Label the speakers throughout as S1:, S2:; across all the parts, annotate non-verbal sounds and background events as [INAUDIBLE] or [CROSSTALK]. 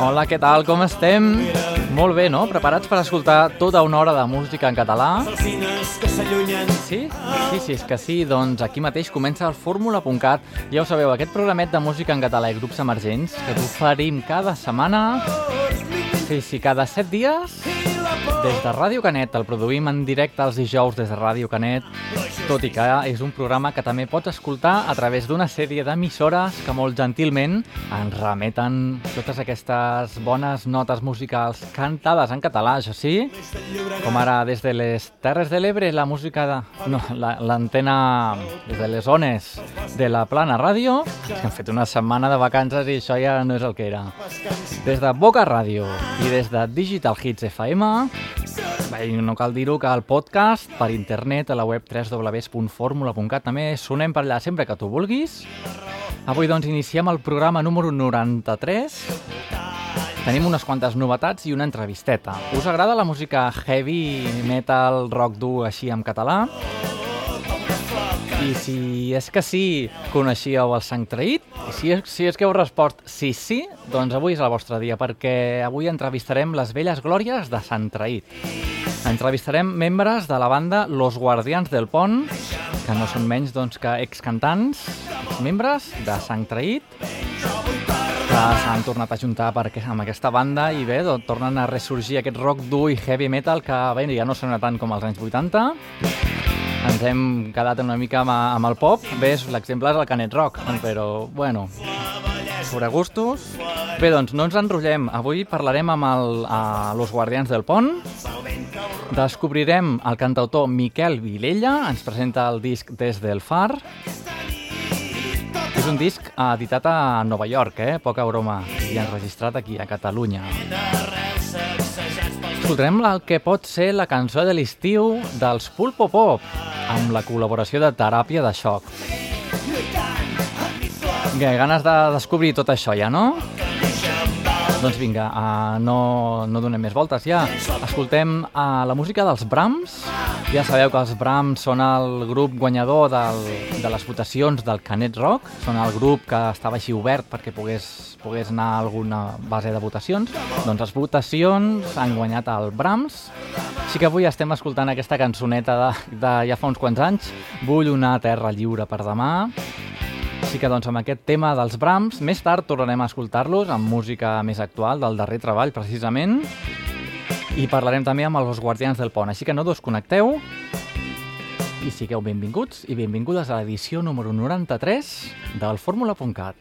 S1: Hola, què tal? Com estem? Molt bé, no? Preparats per escoltar tota una hora de música en català? Sí? Sí, sí, és que sí. Doncs aquí mateix comença el fórmula.cat. Ja ho sabeu, aquest programet de música en català i grups emergents que t'oferim cada setmana, sí, sí, cada set dies, des de Ràdio Canet. El produïm en directe els dijous des de Ràdio Canet, tot i que és un programa que també pots escoltar a través d'una sèrie d'emissores que molt gentilment ens remeten totes aquestes bones notes musicals cantades en català, això sí, com ara des de les Terres de l'Ebre, la música de... No, la- l'antena des de les zones de la Plana Ràdio, que hem fet una setmana de vacances i això ja no és el que era. Des de Boca Ràdio i des de Digital Hits FM, Bé, no cal dir-ho que el podcast per internet a la web www.formula.cat també sonem per allà sempre que tu vulguis. Avui doncs iniciem el programa número 93. Tenim unes quantes novetats i una entrevisteta. Us agrada la música heavy, metal, rock dur així en català? I si és que sí, coneixíeu el sang traït? I si és, si és que heu respost sí, sí, doncs avui és el vostre dia, perquè avui entrevistarem les velles glòries de Sant Traït. Entrevistarem membres de la banda Los Guardians del Pont, que no són menys doncs, que excantants, membres de Sant Traït, que s'han tornat a juntar per, aqu- amb aquesta banda i bé, doncs, tornen a ressorgir aquest rock dur i heavy metal que bé, ja no sona tant com als anys 80. Ens hem quedat una mica amb, amb el pop. Bé, l'exemple és el Canet Rock, però bueno, sobre gustos. Bé, doncs no ens enrotllem. Avui parlarem amb el, a Los Guardians del Pont. Descobrirem el cantautor Miquel Vilella, ens presenta el disc Des del Far. És un disc editat a Nova York, eh? Poca broma, i enregistrat aquí, a Catalunya. Escoltarem el que pot ser la cançó de l'estiu dels Pulpo Pop, amb la col·laboració de Teràpia de Xoc. Bé, ganes de descobrir tot això ja, no? Doncs vinga, uh, no, no donem més voltes ja. Escoltem uh, la música dels Brahms. Ja sabeu que els Brahms són el grup guanyador del, de les votacions del Canet Rock. Són el grup que estava així obert perquè pogués, pogués anar a alguna base de votacions. Doncs les votacions han guanyat el Brahms. Així que avui estem escoltant aquesta cançoneta de, de ja fa uns quants anys. Vull una terra lliure per demà. Així que doncs amb aquest tema dels Brahms, més tard tornarem a escoltar-los amb música més actual del darrer treball precisament i parlarem també amb els Guardians del Pont, així que no desconnecteu i sigueu benvinguts i benvingudes a l'edició número 93 del Fórmula.cat.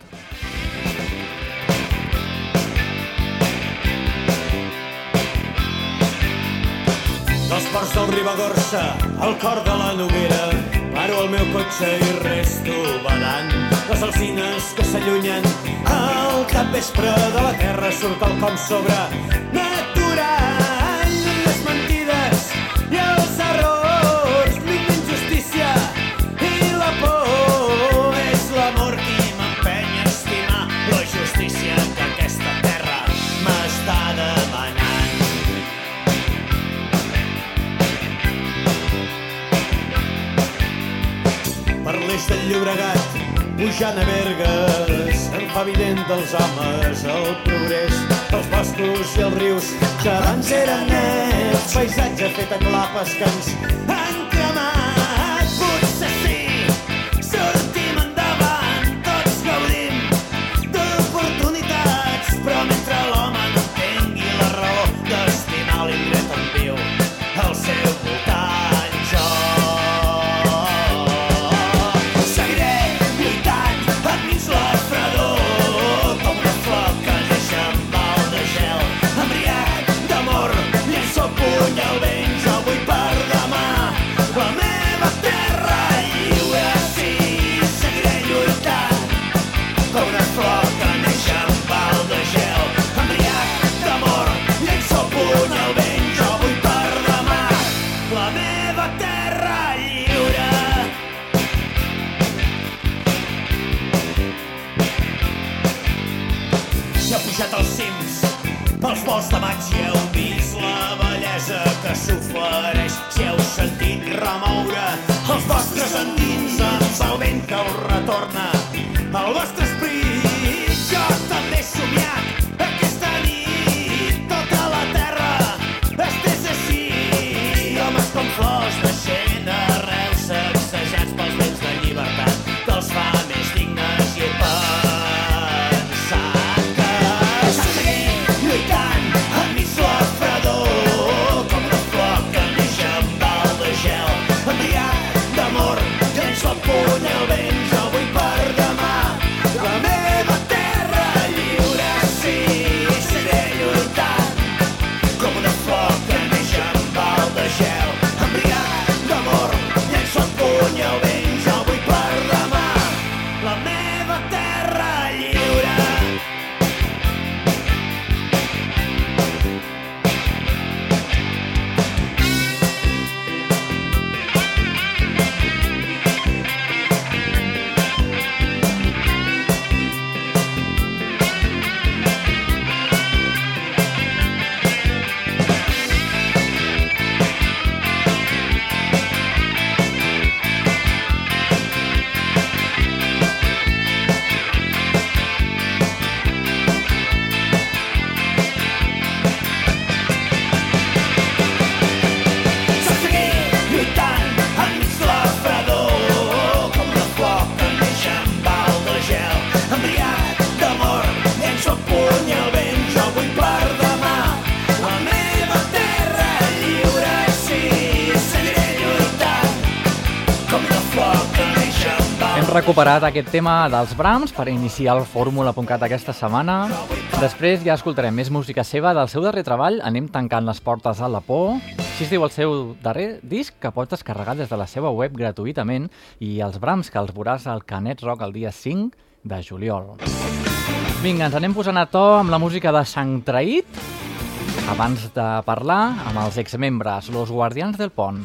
S2: Dels ports del Ribagorça, al cor de la Noguera, paro el meu cotxe i resto badant. Les alzines que s'allunyen al capvespre de la terra surt el com sobre natural. Llobregat, pujant a Bergues, em fa evident dels homes el progrés, els boscos i els rius que abans eren nets, paisatge fet a clapes que ens
S3: recuperat aquest tema dels Brahms per iniciar el fórmula.cat aquesta setmana. Després ja escoltarem més música seva del seu darrer treball, Anem tancant les portes a la por. Així es diu el seu darrer disc, que pots descarregar des de la seva web gratuïtament, i els Brahms, que els veuràs al Canet Rock el dia 5 de juliol. Vinga, ens anem posant a to amb la música de Sant Traït, abans de parlar amb els exmembres, los guardians del pont.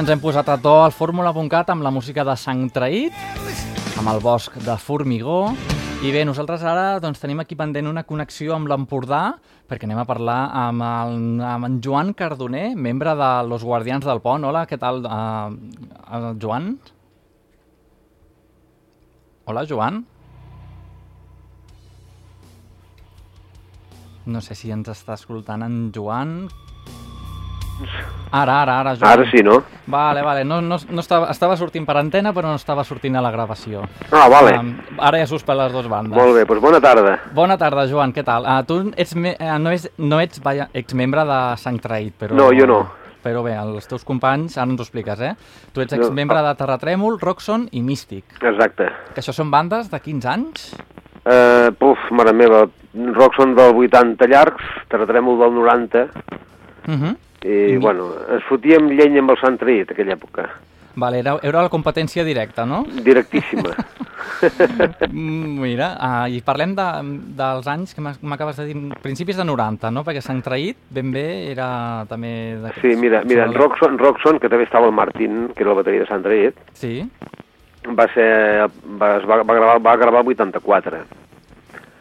S3: Ens hem posat a to al fórmula.cat amb la música de Sant Traït, amb el bosc de Formigó. I bé, nosaltres ara doncs, tenim aquí pendent una connexió amb l'Empordà, perquè anem a parlar amb, el, amb en Joan Cardoner, membre de Los Guardians del Pont. Hola, què tal, uh, uh, Joan? Hola, Joan? No sé si ens està escoltant en Joan. Ara, ara, ara, Joan.
S4: Ara sí, no?
S3: Vale, vale. No, no, no estava, estava sortint per antena, però no estava sortint a la gravació.
S4: Ah, vale.
S3: Um, ara ja surts per les dues bandes.
S4: Molt bé, doncs bona tarda.
S3: Bona tarda, Joan, què tal? Uh, tu ets me uh, no, és, no ets vaja, exmembre de Sant Traït, però...
S4: No, jo no.
S3: Però bé, els teus companys, ara ens ho expliques, eh? Tu ets
S4: No.
S3: exmembre de Terratrèmol, Roxon i Místic.
S4: Exacte.
S3: Que això són bandes de 15 anys?
S4: Uh, puf, mare meva, són del 80 llargs, terratrèmol del 90,
S3: Uh -huh.
S4: I, bueno, ens fotíem llenya amb el Sant Traït, aquella època.
S3: Vale, era, era la competència directa, no?
S4: Directíssima.
S3: Mm, [LAUGHS] Mira, uh, i parlem de, dels anys que m'acabes de dir, principis de 90, no? Perquè Sant Traït ben bé era també...
S4: Sí, mira, mira, en
S3: la-
S4: Roxon, Roxon, que també estava el Martín, que era el bateria de Sant Traït,
S3: Sí,
S4: va ser, va, es va, va, gravar, va gravar el 84.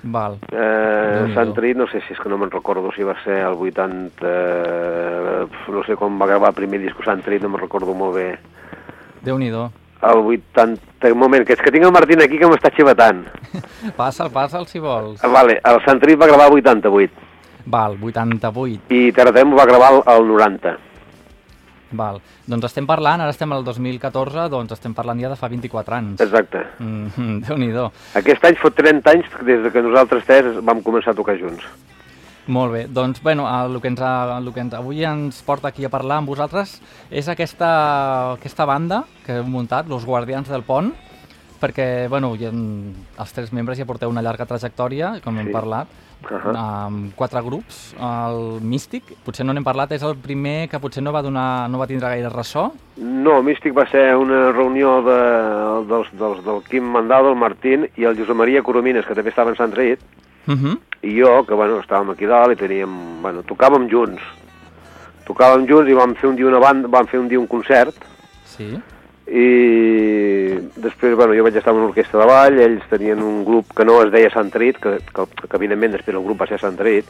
S3: Val.
S4: Eh. Sant Traït, no sé si és que no me'n recordo si va ser el 80... eh, no sé quan va gravar el primer disc Sant Trit, no me'n recordo molt bé.
S1: Déu-n'hi-do.
S4: El 80... Un moment, que és que tinc el Martín aquí que m'està xivatant. [LAUGHS]
S1: Passa'l, passa'l, si vols.
S4: Ah, Vale, el Sant Trit va gravar el 88
S1: Val, 88.
S4: i Terratrèmol va gravar el 90.
S1: Val. Doncs estem parlant, ara estem al 2014, doncs estem parlant ja de fa 24 anys.
S4: Exacte.
S1: Mm -hmm, [LAUGHS] Déu-n'hi-do.
S4: Aquest any fot 30 anys des de que nosaltres tres vam començar a tocar junts.
S1: Molt bé, doncs bueno, el que, ens, el que ens, avui ens porta aquí a parlar amb vosaltres és aquesta, aquesta banda que hem muntat, Los Guardians del Pont, perquè bueno, ja, els tres membres ja porteu una llarga trajectòria, com hem
S4: Sí.
S1: parlat,
S4: Uh
S1: amb quatre grups. El Místic, potser no n'hem parlat, és el primer que potser no va, donar, no va tindre gaire ressò.
S4: No, Místic va ser una reunió de, dels, dels, del Quim Mandado, el Martín i el Josep Maria Coromines, que també estava en Sant Rit,
S1: Uh -huh.
S4: i jo, que bueno, estàvem aquí dalt i teníem... Bueno, tocàvem junts. Tocàvem junts i vam fer un dia una banda, vam fer un dia un concert,
S1: Sí.
S4: i després, bueno, jo vaig estar en una orquestra de ball, ells tenien un grup que no es deia Sant Rit, que, que, que evidentment després el grup va ser Sant Rit,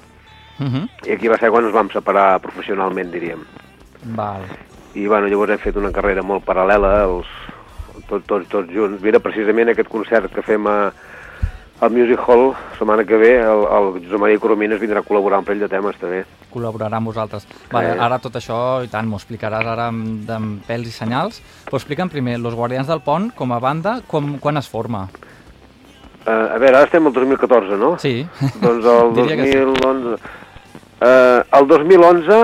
S1: Uh -huh.
S4: i aquí va ser quan ens vam separar professionalment, diríem.
S1: Val.
S4: I bueno, llavors hem fet una carrera molt paral·lela, els, tots, tots, tots junts. Mira, precisament aquest concert que fem a, al Music Hall, setmana que ve, el, el Josep Maria Coromines vindrà a col·laborar amb ell de temes, també.
S1: col·laborarà amb vosaltres. Vale,
S4: Eh.
S1: ara tot això, i tant, m'ho explicaràs ara amb, amb pèls i senyals, però explica'm primer, Los Guardians del Pont, com a banda, com, quan es forma?
S4: Uh, a veure, ara estem al 2014, no?
S1: Sí.
S4: Doncs el [LAUGHS]
S1: Diria que sí.
S4: 2011... Uh, el 2011,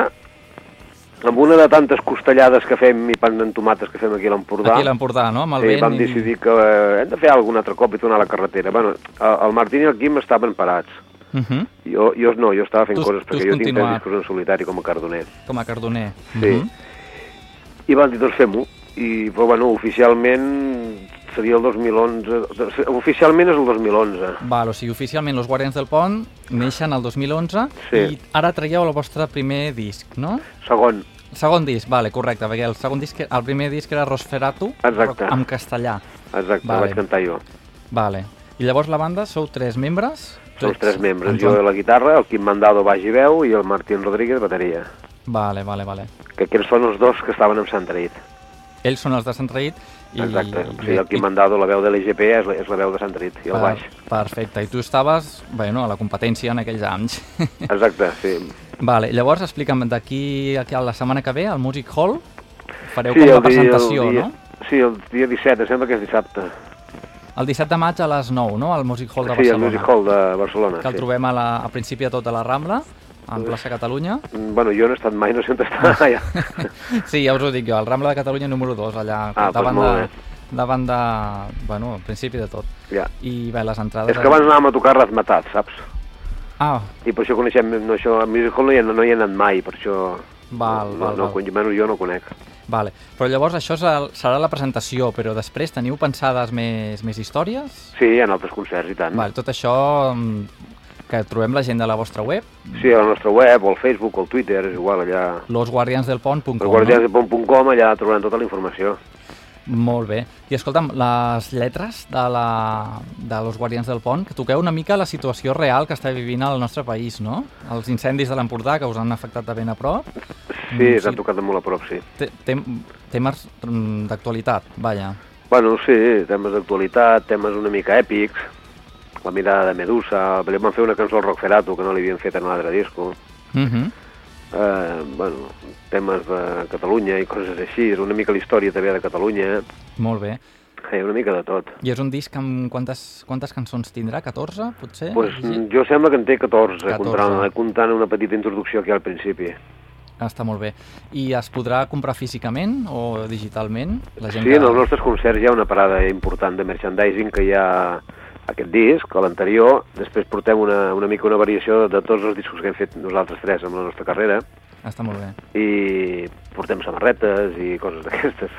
S4: amb una de tantes costellades que fem i pan amb tomates que fem aquí a l'Empordà,
S1: Aquí a l'Empordà, no? Amb el
S4: sí,
S1: vent
S4: vam
S1: i-
S4: decidir que eh, hem de fer algun altre cop i tornar a la carretera. Bueno, el, Martín i el Quim estaven parats.
S1: Uh -huh.
S4: Jo, jo no, jo estava fent
S1: Tu-
S4: coses perquè jo tinc discos en solitari com a cardoner.
S1: Com a cardoner.
S4: Sí.
S1: Uh -huh.
S4: I van dir, doncs fem-ho. I, però bueno, oficialment seria el 2011... Oficialment és el 2011.
S1: Val, o sigui, oficialment Los Guardians del Pont neixen el 2011
S4: Sí.
S1: i ara traieu el vostre primer disc, no?
S4: Segon,
S1: Segon disc, vale, correcte, perquè el segon disc, el primer disc era Rosferatu,
S4: Exacte.
S1: en castellà.
S4: exacte,
S1: Vale.
S4: vaig cantar jo.
S1: Vale. I llavors la banda sou tres membres?
S4: Som
S1: Tots
S4: tres membres,
S1: en
S4: jo la guitarra, el Quim Mandado baix i veu i el Martín Rodríguez bateria.
S1: Vale, vale, vale.
S4: Que aquests són els dos que estaven amb Sant Traït.
S1: Ells són els de Sant Traït i...
S4: Exacte.
S1: i-
S4: Sí, el Quim Mandado, la veu de l'EGP, és, la- és la veu de Sant Traït i el
S1: Per-
S4: baix.
S1: Perfecte. I tu estaves, bueno, a la competència en aquells anys. [LAUGHS]
S4: Exacte, sí.
S1: vale, llavors explica'm, d'aquí a la setmana que ve, al Music Hall, fareu
S4: sí,
S1: com la presentació,
S4: dia,
S1: no?
S4: Sí, el dia 17, em sembla que és dissabte.
S1: El 17 de maig a les 9, no? Al Music Hall de
S4: sí, el
S1: Barcelona.
S4: Music Hall de Barcelona.
S1: Que el
S4: sí.
S1: trobem a, la, a principi de tot a la Rambla, en plaça Catalunya.
S4: Mm, Bueno, jo no he estat mai, no sé on està. ja.
S1: Sí, ja us ho dic jo, al Rambla de Catalunya número 2, allà,
S4: Ah, doncs
S1: davant,
S4: molt
S1: de, davant de... Bueno, al principi de tot.
S4: ja.
S1: I bé, les entrades...
S4: És que abans anàvem a tocar Razmetat, saps?
S1: Ah,
S4: I per això coneixem, no, això, a Music Hall no hi, no hi he anat mai, per això...
S1: Val,
S4: no,
S1: val,
S4: no,
S1: val.
S4: no, jo no conec.
S1: vale. Però llavors això serà la presentació, però després teniu pensades més, més històries?
S4: Sí, ha altres concerts i tant.
S1: Vale, tot això mm, que trobem la gent de la vostra web,
S4: Sí, a la nostra web, o al Facebook, o al Twitter, és igual, allà...
S1: losguardiansdelpont.com.
S4: El guardiansdepont.com, allà trobaran tota la informació.
S1: Molt bé. I escolta'm, les lletres de, la, de Los Guardians del Pont, que toqueu una mica la situació real que està vivint el nostre país, no? Els incendis de l'Empordà que us han afectat de ben a prop.
S4: Sí,
S1: Mm,
S4: s'ha tocat de molt a prop, sí.
S1: Te- Tem temes mm, d'actualitat, vaja.
S4: Bueno, sí, temes d'actualitat, temes una mica èpics, la mirada de Medusa, perquè van fer una cançó al Rockferato que no l'havien fet en un altre disco,
S1: Uh -huh.
S4: eh, bueno, temes de Catalunya i coses així, és una mica la història també de Catalunya,
S1: Molt bé.
S4: eh, una mica de tot.
S1: I és un disc amb quantes, quantes cançons tindrà? 14, potser?
S4: Pues,
S1: Sí.
S4: jo sembla que en té 14,
S1: 14.
S4: comptant, comptant una petita introducció aquí al principi.
S1: Ah, Està molt bé. I es podrà comprar físicament o digitalment? La gent
S4: Sí, en els nostres concerts hi ha una parada important de merchandising que hi ha aquest disc, l'anterior, després portem una, una mica una variació de tots els discos que hem fet nosaltres tres amb la nostra carrera,
S1: Està molt bé.
S4: i portem samarretes i coses d'aquestes.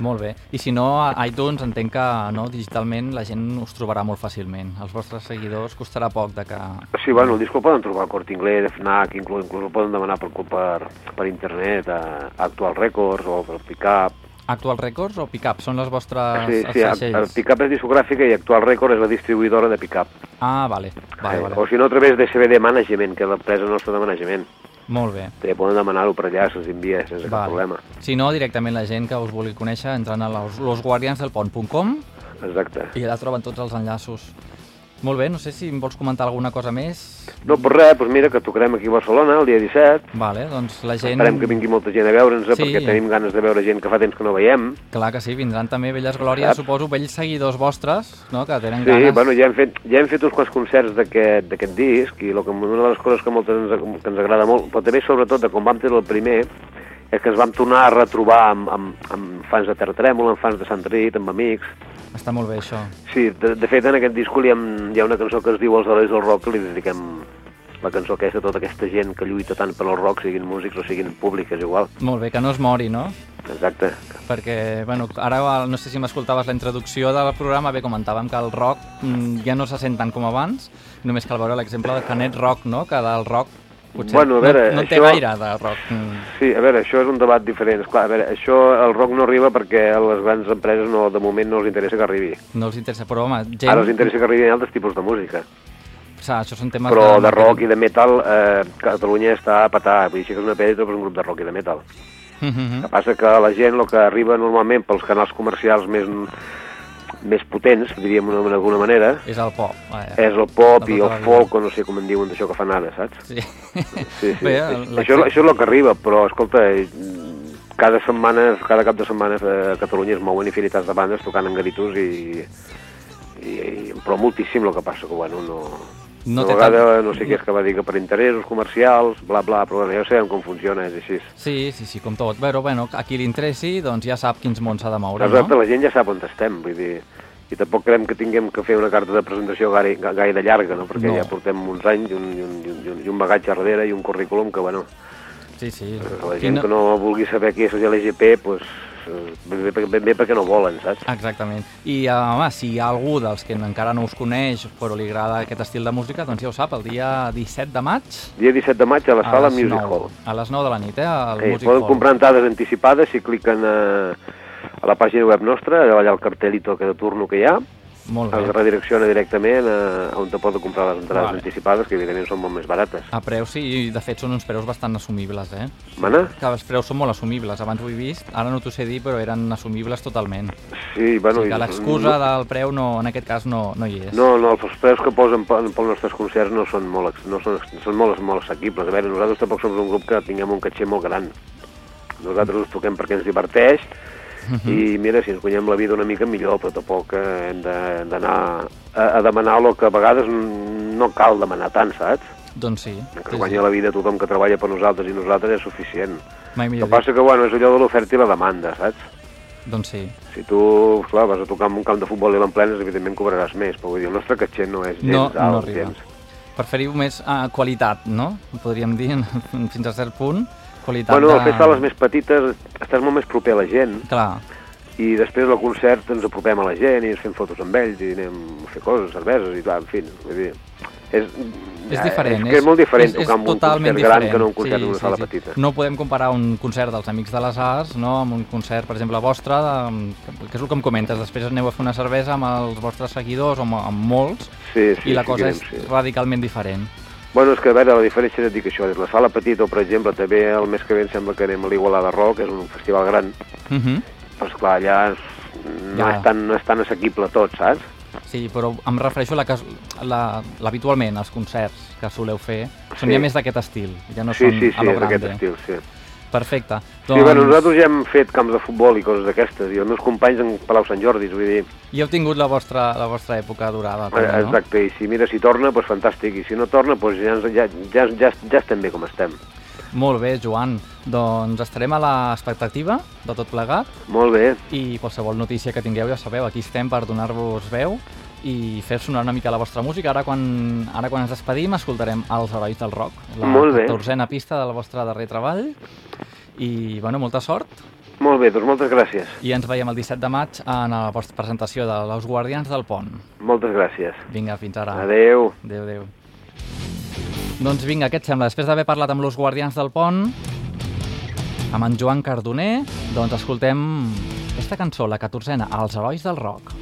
S1: Molt bé. I si no, a iTunes entenc que no, digitalment la gent us trobarà molt fàcilment. Els vostres seguidors costarà poc de que...
S4: Sí, bueno, el disc el poden trobar al Corte Inglés, FNAC, inclús, inclús el poden demanar per, per, per internet, a Actual Records o per Pickup.
S1: Actual Records o Pickup són les vostres
S4: Sí, sí, el
S1: segells?
S4: Pickup és discogràfica i Actual Records és la distribuïdora de Pickup.
S1: Ah, vale. vale,
S4: Eh,
S1: vale.
S4: O si no, a través de CBD Management, que és l'empresa nostra de management.
S1: Molt bé.
S4: També poden demanar-ho per allà, se'ls envia sense cap
S1: Vale.
S4: problema.
S1: Si no, directament la gent que us vulgui conèixer entrant a los, losguardiansdelpont.com
S4: Exacte.
S1: i allà troben tots els enllaços. Molt bé, no sé si em vols comentar alguna cosa més.
S4: No, per res, doncs mira, que tocarem aquí a Barcelona el dia 17.
S1: Vale, doncs la gent...
S4: Esperem que vingui molta gent a veure'ns,
S1: Sí.
S4: perquè tenim ganes de veure gent que fa temps que no veiem.
S1: Clar que sí, vindran també velles glòries, suposo, vells seguidors vostres, no?, que tenen
S4: Sí,
S1: ganes.
S4: bueno, ja hem fet, ja hem fet uns quants concerts d'aquest d'aquest disc i lo que, una de les coses que, moltes ens, que ens agrada molt, però també sobretot de com vam tenir el primer, és que ens vam tornar a retrobar amb, amb, amb fans de Terra Trèmol, amb fans de Sant Rit, amb amics.
S1: Està molt bé, això.
S4: Sí, de, de fet en aquest disc hi ha, hi ha una cançó que es diu Els herois del rock que li dediquem la cançó aquesta tota aquesta gent que lluita tant per al rock, siguin músics o siguin públics, és igual.
S1: Molt bé, que no es mori, no?
S4: Exacte.
S1: Perquè, bueno, ara no sé si m'escoltaves la introducció del programa, bé, comentàvem que el rock mm, ja no se sent tant com abans, només cal veure l'exemple de Canet Rock, no?, que del rock potser
S4: Bueno, a veure,
S1: no, no té
S4: això-
S1: gaire de rock. Mm.
S4: Sí, a veure, això és un debat diferent. Esclar, a veure, això, el rock no arriba perquè a les grans empreses no, de moment no els interessa que arribi.
S1: No els interessa, però home, gent...
S4: Ara els interessa que arribin altres tipus de música.
S1: O sigui, això són temes
S4: Però de rock i de metal, eh, Catalunya està a petar. Vull dir, sí que és una pena, però és un grup de rock i de metal.
S1: Mm -hmm.
S4: El que passa que la gent, el que arriba normalment pels canals comercials més, més potents, diríem d'alguna manera,
S1: És el pop. Eh.
S4: és el pop
S1: De
S4: i
S1: tota
S4: el folk, o no sé com en diuen d'això que fan ara, saps?
S1: Sí.
S4: Sí, sí. [LAUGHS]
S1: Bé,
S4: això, això és el que arriba, però, escolta, eh, cada setmana, cada cap de setmana a Catalunya es mouen infinitats de bandes tocant en garitos i, i, i però moltíssim el que passa, que bueno, no...
S1: No té
S4: vegada
S1: tant-
S4: no sé què és que va dir que per interessos comercials, bla, bla, però bueno, ja sabem com funciona, és així.
S1: Sí, sí, sí, com tot. Però, bueno, a qui li interessi, doncs ja sap quins mons s'ha de moure,
S4: Exacte,
S1: no?
S4: la gent ja sap on estem, vull dir, i tampoc creiem que tinguem que fer una carta de presentació gaire, gaire llarga, no? perquè
S1: No.
S4: ja portem uns anys i un, i, un, i, un, i un bagatge darrere i un currículum que, bueno,
S1: Sí, sí.
S4: la gent
S1: no-
S4: que no vulgui saber què és l'LGP, pues, eh, ben, bé, ben bé perquè no volen, saps?
S1: Exactament. I, uh, home, si hi ha algú dels que encara no us coneix però li agrada aquest estil de música, doncs ja ho sap, el dia 17 de maig
S4: Dia 17 de maig a la sala
S1: les
S4: Music
S1: 9,
S4: Hall.
S1: A les 9 de la nit, eh? Al
S4: Eh,
S1: Music
S4: poden
S1: Hall.
S4: comprar entrades anticipades si cliquen a, a la pàgina web nostra, allà el cartelito que de turno que hi ha,
S1: Molt bé.
S4: redirecciona directament a, a on te poden comprar les entrades
S1: Vale.
S4: anticipades, que evidentment són molt més barates.
S1: A preus, sí, i de fet són uns preus bastant assumibles, eh?
S4: Mana?
S1: Que els preus són molt assumibles. Abans ho he vist, ara no t'ho sé dir, però eren assumibles totalment.
S4: Sí,
S1: O
S4: bueno...
S1: sigui que l'excusa del preu no, en aquest cas no, no hi és.
S4: No, no, els preus que posen pe- pels nostres concerts no són molt, no són, són molt, molt assequibles. A veure, nosaltres tampoc som un grup que tinguem un caché molt gran. Nosaltres us toquem perquè ens diverteix
S1: Mhm.
S4: i mira, si ens guanyem la vida una mica millor, però tampoc eh, hem de- d'anar a, a demanar el que a vegades no cal demanar tant, saps?
S1: Doncs sí.
S4: Que
S1: sí,
S4: guanya la vida tothom que treballa per nosaltres i nosaltres és suficient.
S1: Mai
S4: El que
S1: millor
S4: passa que, bueno, és allò de l'oferta i la demanda, saps?
S1: Doncs sí.
S4: Si tu, clar, vas a tocar en un camp de futbol i l'emplenes, evidentment cobraràs més, però vull dir, el nostre caché no és gens
S1: No,
S4: alt,
S1: no arriba.
S4: gens.
S1: Preferiu més uh, qualitat, no? Podríem dir, fins a cert punt. Qualitat
S4: Bueno,
S1: de...
S4: fer sales més petites estàs molt més proper a la gent
S1: Clar,
S4: i després del concert ens apropem a la gent i ens fem fotos amb ells i anem a fer coses, cerveses i tal, en fi, vull dir... És,
S1: és diferent.
S4: És, que és molt diferent
S1: és, és
S4: tocar en un concert gran
S1: diferent.
S4: que no un concert en una sala
S1: sí.
S4: petita.
S1: No podem comparar un concert dels Amics de les Arts no, amb un concert, per exemple, vostre, de, que és el que em comentes, després aneu a fer una cervesa amb els vostres seguidors o amb, amb molts
S4: Sí, sí,
S1: i la
S4: sí,
S1: cosa
S4: que
S1: és
S4: sí.
S1: radicalment diferent.
S4: Bueno, és que a veure, la diferència et dic això, és la sala petita o, per exemple, també el mes que ve em sembla que anem a l'Igualada Rock, que és un festival gran,
S1: Uh -huh.
S4: però esclar, allà és, no,
S1: Ja.
S4: és tan, no és tan assequible tot, saps?
S1: Sí, però em refereixo a la la, l'habitualment, els concerts que soleu fer, són
S4: Sí.
S1: ja més d'aquest estil, ja no
S4: sí,
S1: són
S4: sí,
S1: a
S4: sí,
S1: lo
S4: és d'aquest
S1: grande.
S4: estil, sí.
S1: Perfecte.
S4: Sí, bueno, nosaltres ja hem fet camps de futbol i coses d'aquestes, i els meus companys en Palau Sant Jordi, vull dir,
S1: I heu tingut la vostra, la vostra època durada, també, no?
S4: exacte, i si mira, si torna, doncs fantàstic, i si no torna, doncs ja, ja, ja, ja, ja estem bé com estem.
S1: Molt bé, Joan. Doncs estarem a l'expectativa de tot plegat
S4: Molt bé,
S1: i qualsevol notícia que tingueu ja sabeu, aquí estem per donar-vos veu i fer sonar una mica la vostra música. Ara quan, ara quan ens despedim escoltarem Els Herois del Rock, la
S4: Molt bé.
S1: 14a pista del vostre darrer treball. I, bueno, molta sort
S4: molt bé, doncs moltes gràcies,
S1: i ens veiem el 17 de maig en la vostra presentació de Els Guardians del Pont.
S4: moltes gràcies.
S1: Vinga, fins ara.
S4: Adeu.
S1: Adéu, adéu. Doncs vinga, què et sembla? Després d'haver parlat amb los Guardians del Pont, amb en Joan Cardoner, doncs escoltem aquesta cançó, la 14a, Els herois del rock.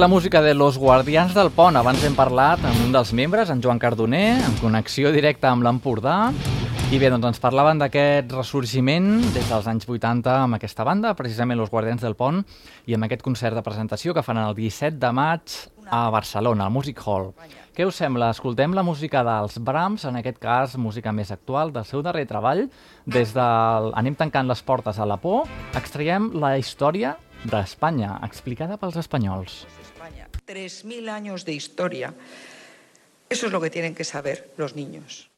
S5: La
S1: música de Los Guardians del Pont. Abans hem parlat amb un dels membres, en Joan Cardoner, en connexió directa amb l'Empordà. I bé, doncs ens parlaven d'aquest ressorgiment des dels anys 80 amb aquesta banda, precisament Los Guardians del Pont, i amb aquest concert de presentació que fan el 17 de maig a Barcelona, al Music Hall. Què us sembla? Escoltem la música dels Brahms, en aquest cas música més actual del seu darrer treball. Des del Anem tancant les portes a la por, extraiem la història d'Espanya, explicada pels espanyols.
S6: España. 3.000 años de historia. Eso es lo que tienen que saber los niños.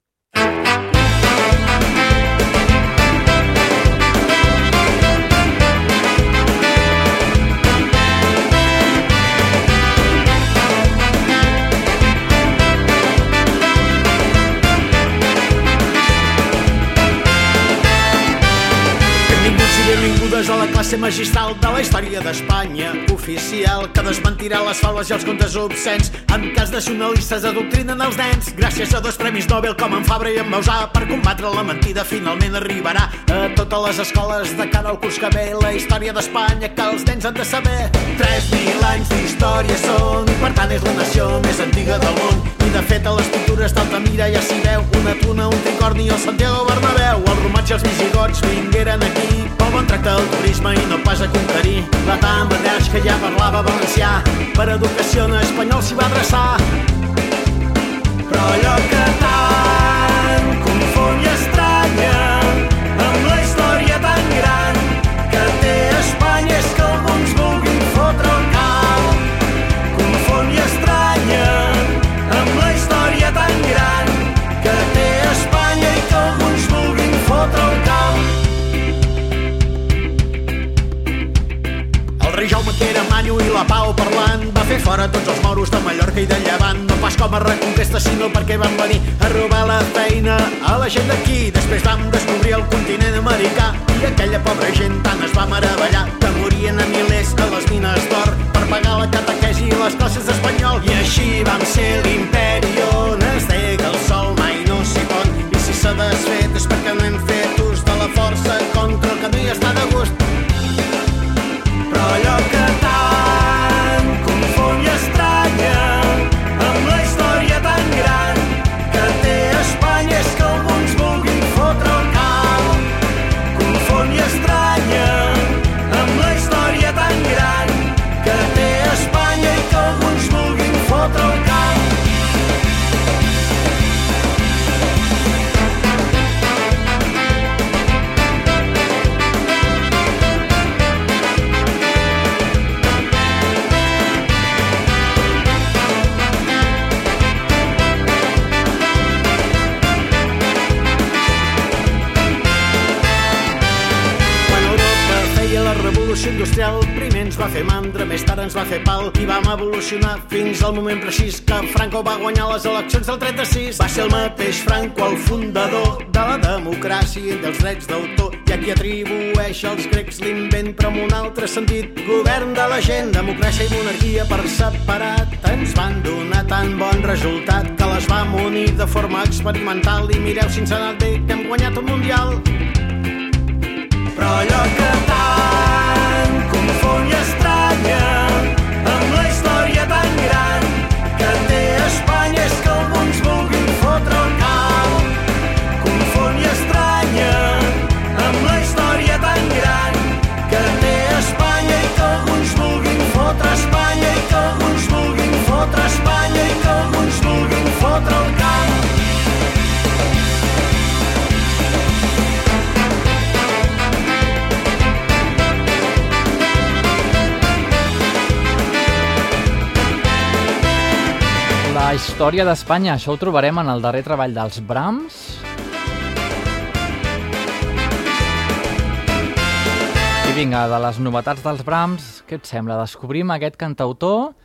S2: I benvingudes a la classe magistral de la història d'Espanya oficial que desmentirà les faules i els contes obscens en cas nacionalistes adoctrinen els nens. Gràcies a dos premis Nobel com en Fabra i en Mausà per combatre la mentida finalment arribarà a totes les escoles de cara al curs que ve. La història d'Espanya que els nens han de saber. 3.000 anys d'història són per tant és la nació més antiga del món. I de fet a les pintures d'Altamira ja s'hi veu una tuna, un tricorni i el Santiago Bernabéu. Els romans i els visigots vingueren aquí pel bon tracte del turisme i no pas a conquerir. La Tambadeix que ja parlava valencià. Per educació en espanyol s'hi va adreçar. Però allò que tant la pau parlant. Va fer fora tots els moros de Mallorca i de Llevant. No pas com a reconquesta sinó perquè van venir a robar la feina a la gent d'aquí. Després vam descobrir el continent americà i aquella pobra gent tant es va meravellar que morien a milers a les mines d'or per pagar la catequesi i les classes d'espanyol. I així vam ser més tard ens va fer pal i vam evolucionar fins al moment precís que Franco va guanyar les eleccions del 36. Va ser el mateix Franco el fundador de la democràcia i dels drets d'autor i a qui atribueix als grecs l'invent però en un altre sentit. Govern de la gent, democràcia i monarquia per separat ens van donar tan bon resultat que les vam unir de forma experimental i mireu si ens ha anat bé que hem guanyat un mundial però allò que
S1: història d'Espanya. Això ho trobarem en el darrer treball dels Brahms. I vinga, de les novetats dels Brahms, què et sembla? Descobrim aquest cantautor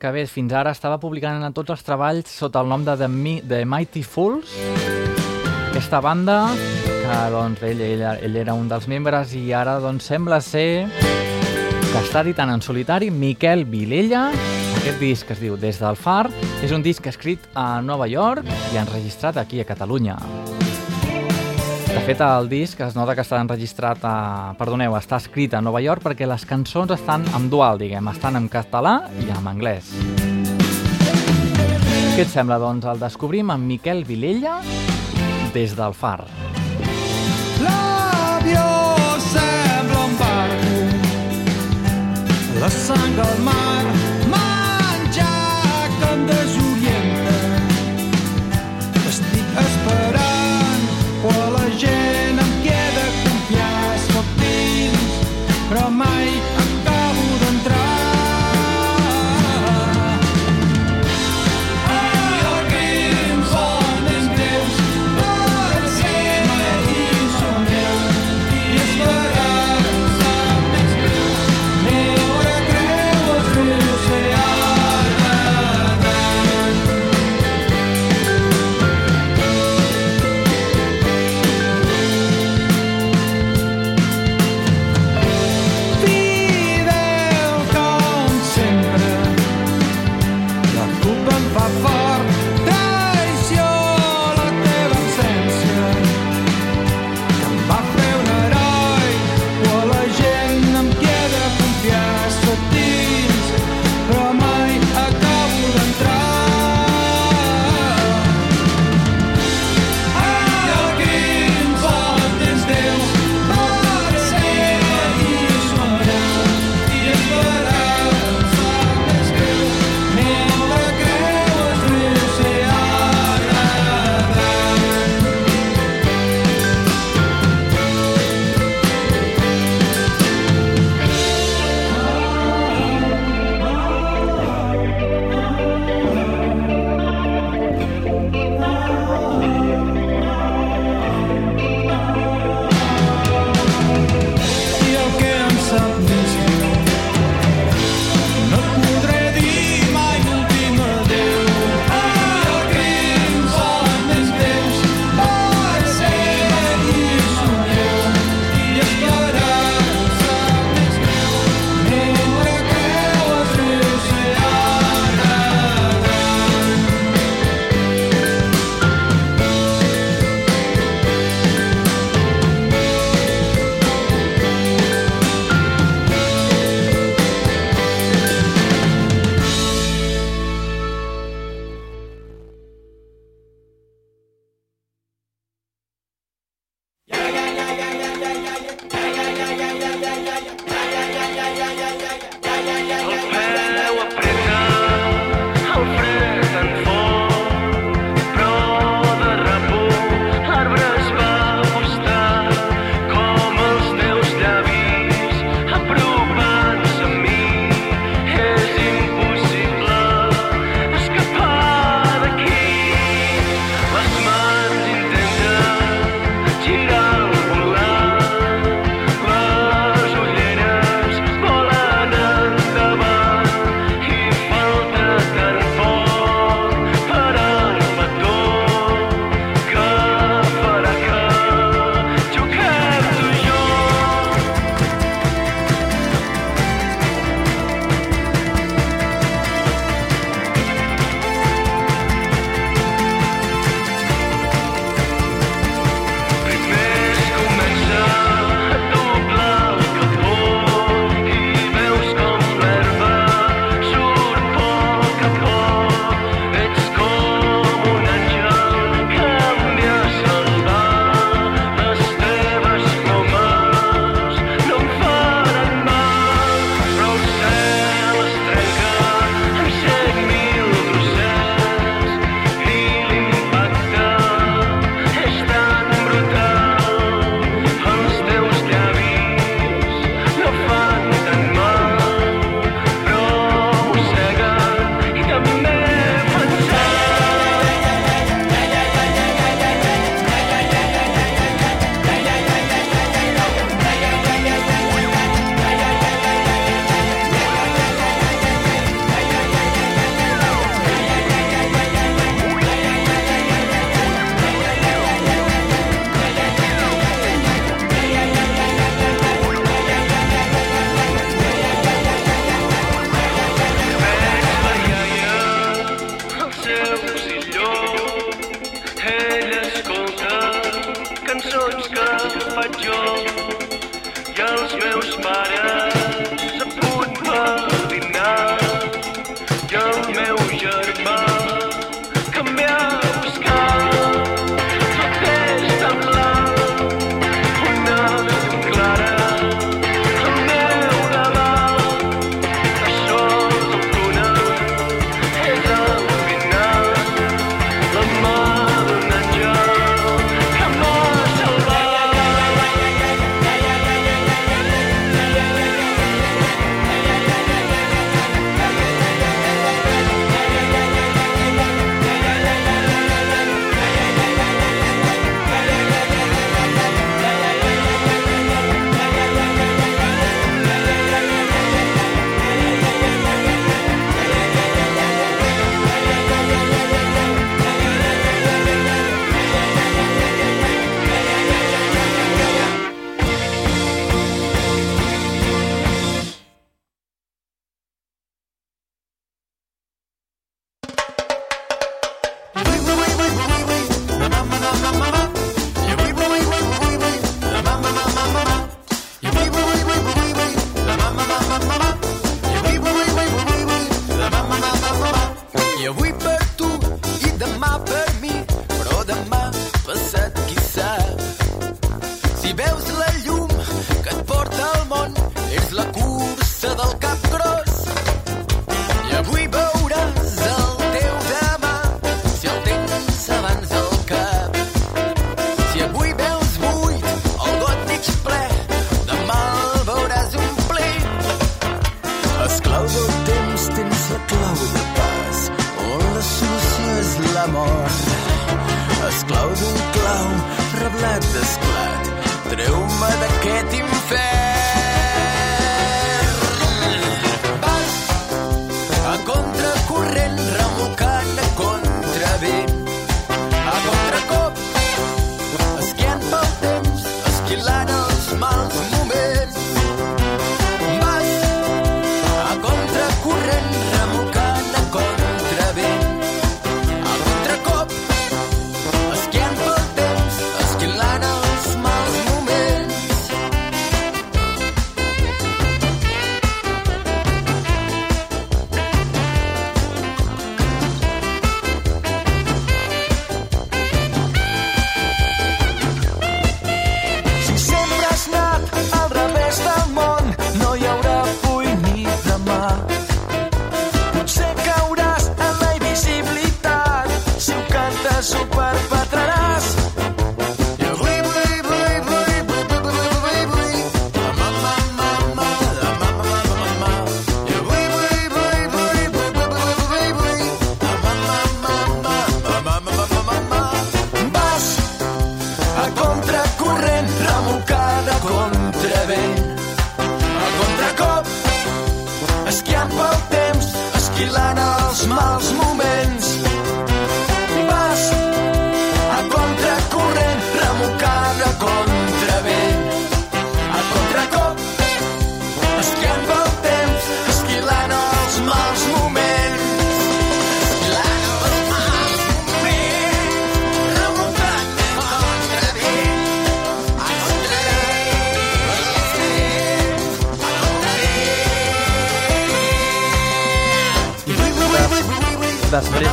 S1: que bé, fins ara estava publicant en tots els treballs sota el nom de The, Mi The Mighty Fools. Aquesta banda, que doncs, ell, ell, ell era un dels membres i ara doncs, sembla ser que està editant en solitari Miquel Vilella. Aquest disc es diu Des del Far. És un disc escrit a Nova York i enregistrat aquí a Catalunya. De fet, el disc es nota que està enregistrat a... Perdoneu, està escrit a Nova York perquè les cançons estan en dual, diguem. Estan en català i en anglès. Què et sembla, doncs? El descobrim amb Miquel Vilella des del Far.
S7: L'avió sembla un barco, la sang al mar,
S8: there's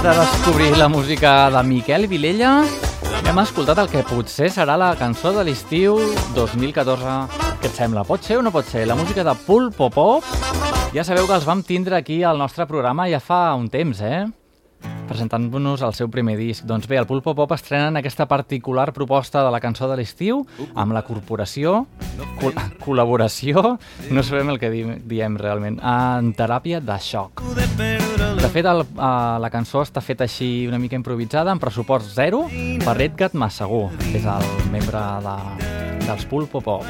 S8: de
S1: descobrir la música de Miquel Vilella, hem escoltat el que potser serà la cançó de l'estiu 2014. Què et sembla? Pot ser o no pot ser? La música de Pulpo Pop. Ja sabeu que els vam tindre aquí al nostre programa ja fa un temps, eh? presentant-nos el seu primer disc. Doncs bé, el Pulpo Pop estrenen aquesta particular proposta de la cançó de l'estiu amb la corporació, col col·laboració, no sabem el que di diem realment, en teràpia de xoc. De fet, el, uh, la cançó està feta així una mica improvisada, amb pressupost zero, per Edgat Massagú, que és el membre de, dels Pulpo Pop.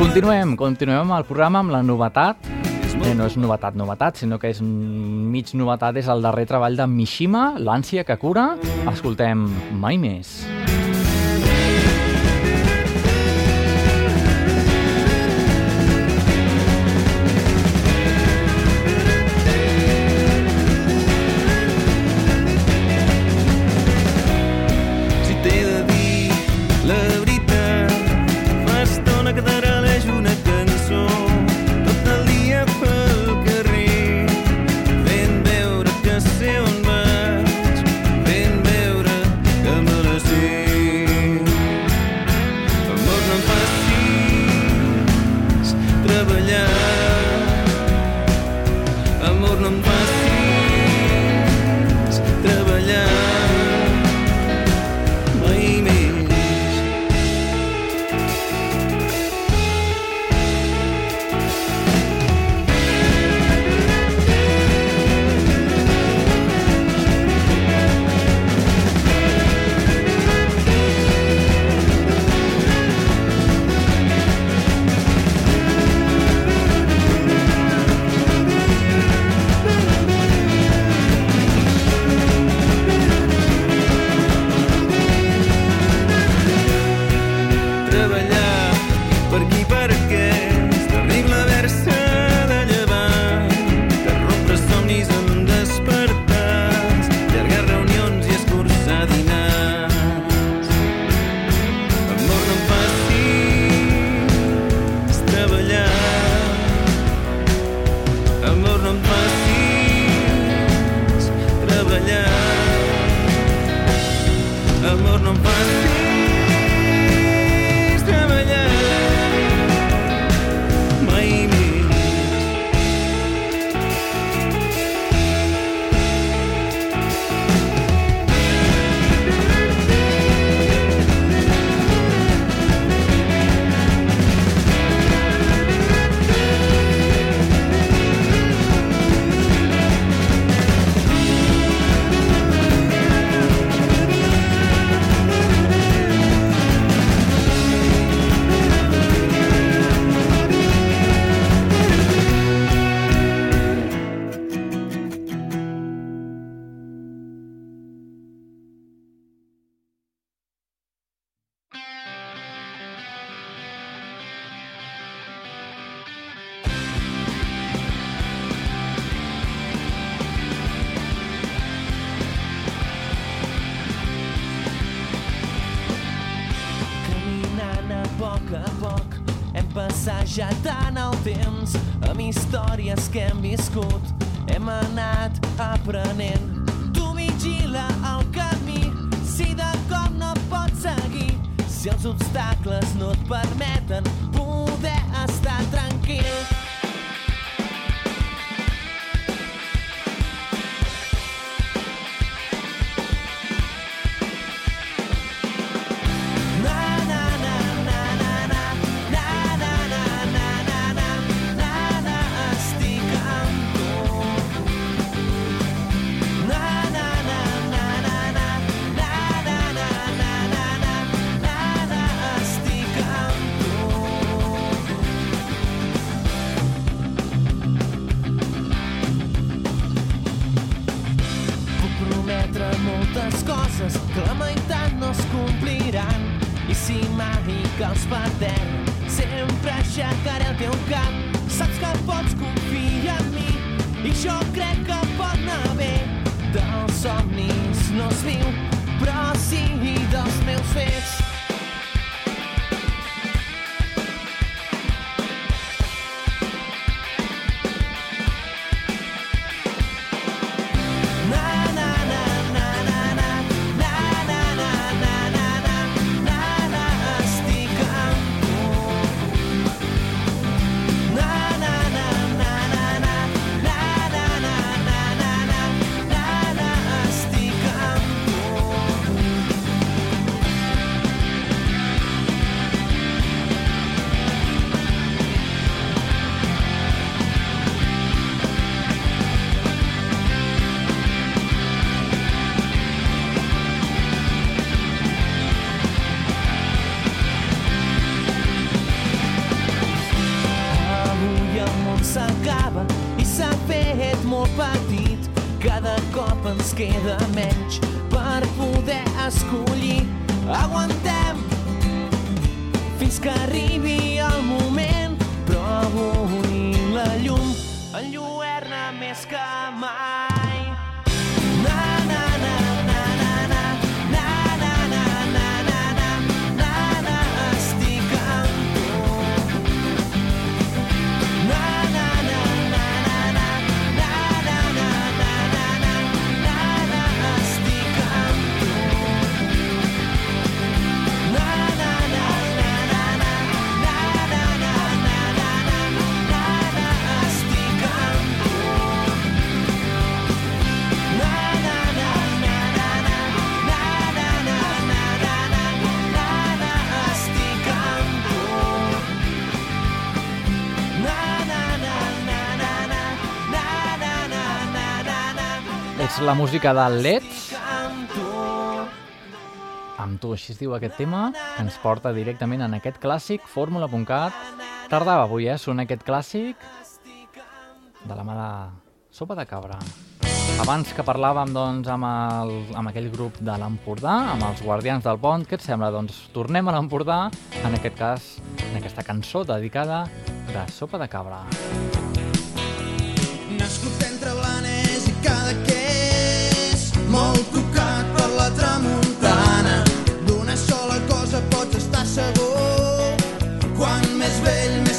S1: Continuem, continuem amb el programa amb la novetat. Bé, no és novetat, novetat, sinó que és mig novetat, és el darrer treball de Mishima, l'ànsia que cura. Escoltem Mai més.
S9: Si t'he
S3: still la
S1: música de Let's.
S3: Amb tu,
S1: així es diu aquest tema, que ens porta directament en aquest clàssic, fórmula.cat. Tardava avui, eh, sonar aquest clàssic de la mà de Sopa de Cabra. Abans que parlàvem doncs, amb, el, amb aquell grup de l'Empordà, amb els Guardians del Pont, què et sembla? Doncs tornem a l'Empordà, en aquest cas, en aquesta cançó dedicada de Sopa de Cabra.
S10: Sopa de Cabra. quan més vell, més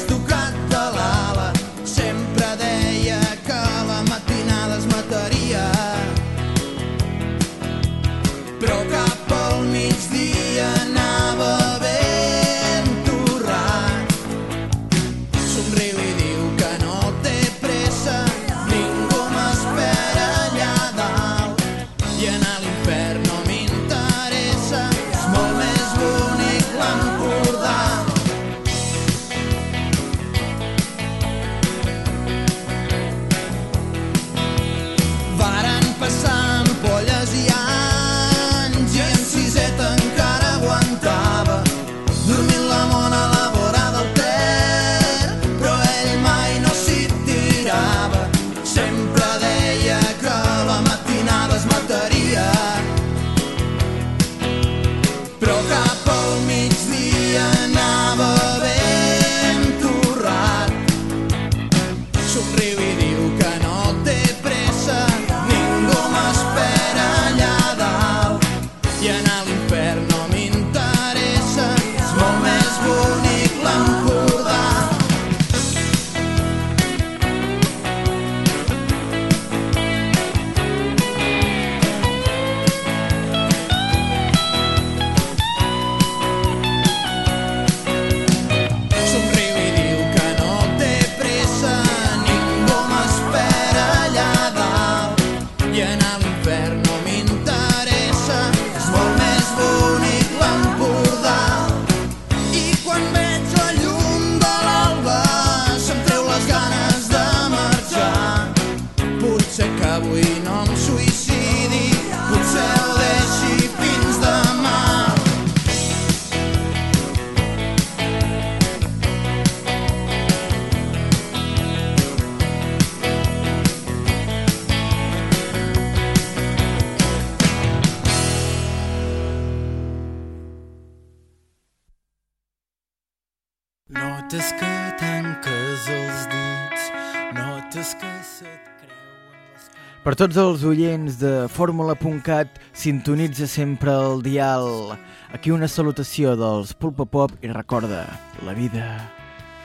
S11: tots els oients de fórmula.cat, sintonitza sempre el dial. Aquí una salutació dels Pulpa Pop i recorda, la vida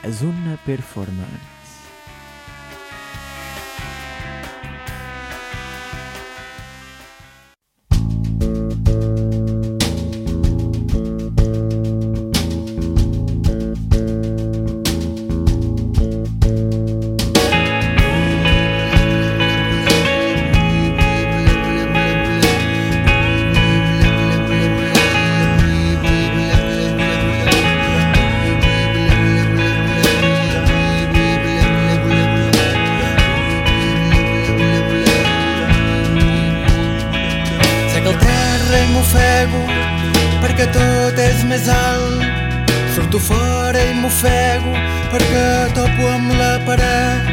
S11: és una performance.
S12: m'ofego perquè tot és més alt. Surto fora i m'ofego perquè topo amb la paret.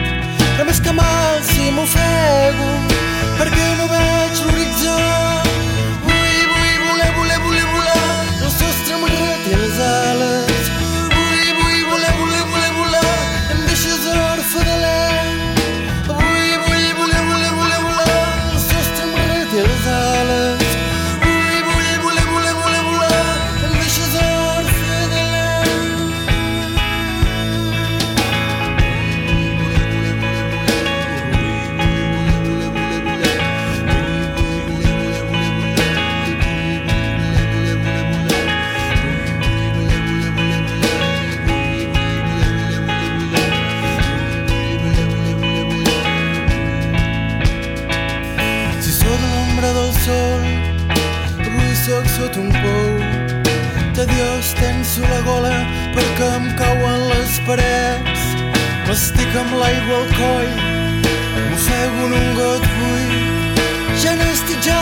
S12: Però més que mal si m'ofego perquè no veig l'horitzó. Llenço la gola perquè em cauen les parets. M'estic amb l'aigua al coll, m'ofego en un got buit. Ja n'estic ja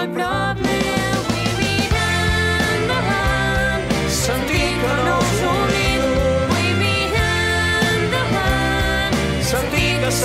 S13: molt prop meu. Vull mirar endavant, sentir que no us oblido. Vull mirar endavant, sentir que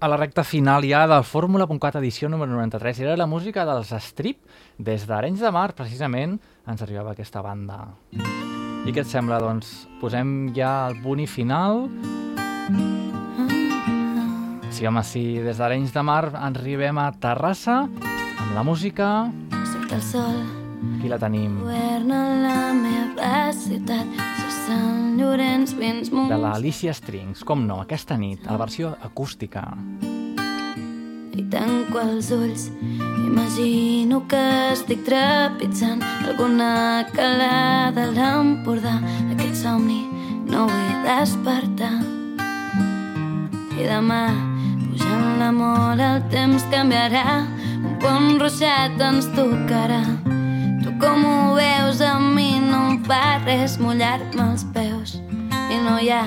S1: A la recta final ja del Fórmula.cat edició número 93 era la música dels Strip. Des d'Arenys de Mar, precisament, ens arribava aquesta banda. I què et sembla? Doncs posem ja el punt i final. Sí, home, sí, des d'Arenys de Mar arribem a Terrassa amb la música.
S13: El sol,
S1: Aquí la tenim.
S13: governa la meva ciutat.
S1: De l'Alicia Strings, com no, aquesta nit, a la versió acústica.
S13: I tanco els ulls, imagino que estic trepitjant alguna calada a l'Empordà. Aquest somni no vull despertar. I demà, pujant la mola, el temps canviarà. Un pont ruixat ens tocarà. Tu com ho veus, a fa res mullar-me els peus. I no hi ha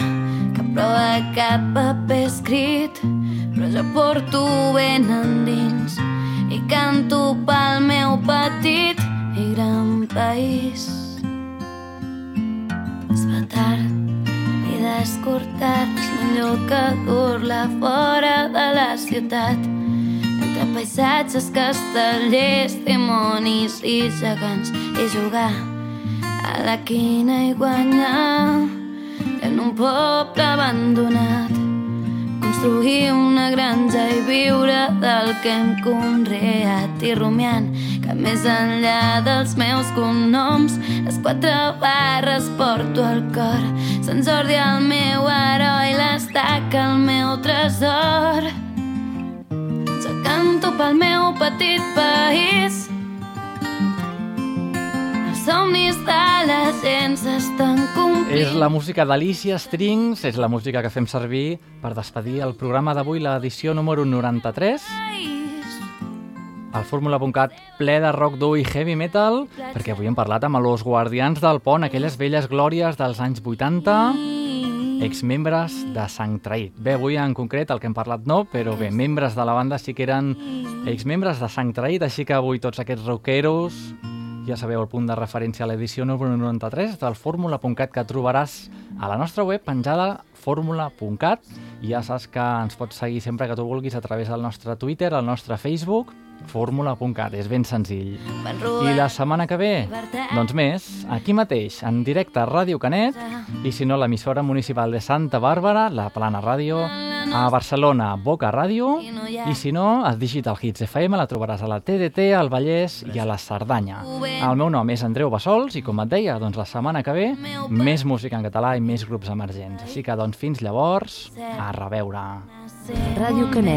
S13: cap prova, cap paper escrit, però jo porto ben endins i canto pel meu petit i gran país. Es fa tard i descortar és millor que dur-la fora de la ciutat entre paisatges, castellers, dimonis i gegants i jugar a la quina i guanyar en un poble abandonat construir una granja i viure del que hem conreat. I rumiant que més enllà dels meus cognoms les quatre barres porto al cor. Sant Jordi el meu heroi l'estaca el meu tresor. Jo canto pel meu petit país somnis de la gent s'estan complint
S1: És la música d'Alicia Strings, és la música que fem servir per despedir el programa d'avui, l'edició número 93. El Fórmula.cat ple de rock dur i heavy metal, perquè avui hem parlat amb els guardians del pont, aquelles velles glòries dels anys 80, exmembres de Sang Traït. Bé, avui en concret el que hem parlat no, però bé, membres de la banda sí que eren exmembres de Sang Traït, així que avui tots aquests rockeros ja sabeu el punt de referència a l'edició número 93 del fórmula.cat que trobaràs a la nostra web penjada fórmula.cat i ja saps que ens pots seguir sempre que tu vulguis a través del nostre Twitter, el nostre Facebook, fórmula.cat, és ben senzill. I la setmana que ve, doncs més, aquí mateix, en directe a Ràdio Canet, i si no, l'emissora municipal de Santa Bàrbara, la Plana Ràdio, a Barcelona, Boca Ràdio, i si no, a Digital Hits FM la trobaràs a la TDT, al Vallès i a la Cerdanya. El meu nom és Andreu Bassols i, com et deia, doncs la setmana que ve, més música en català i més grups emergents. Així que, doncs, fins llavors, a reveure.
S14: Ràdio Canet.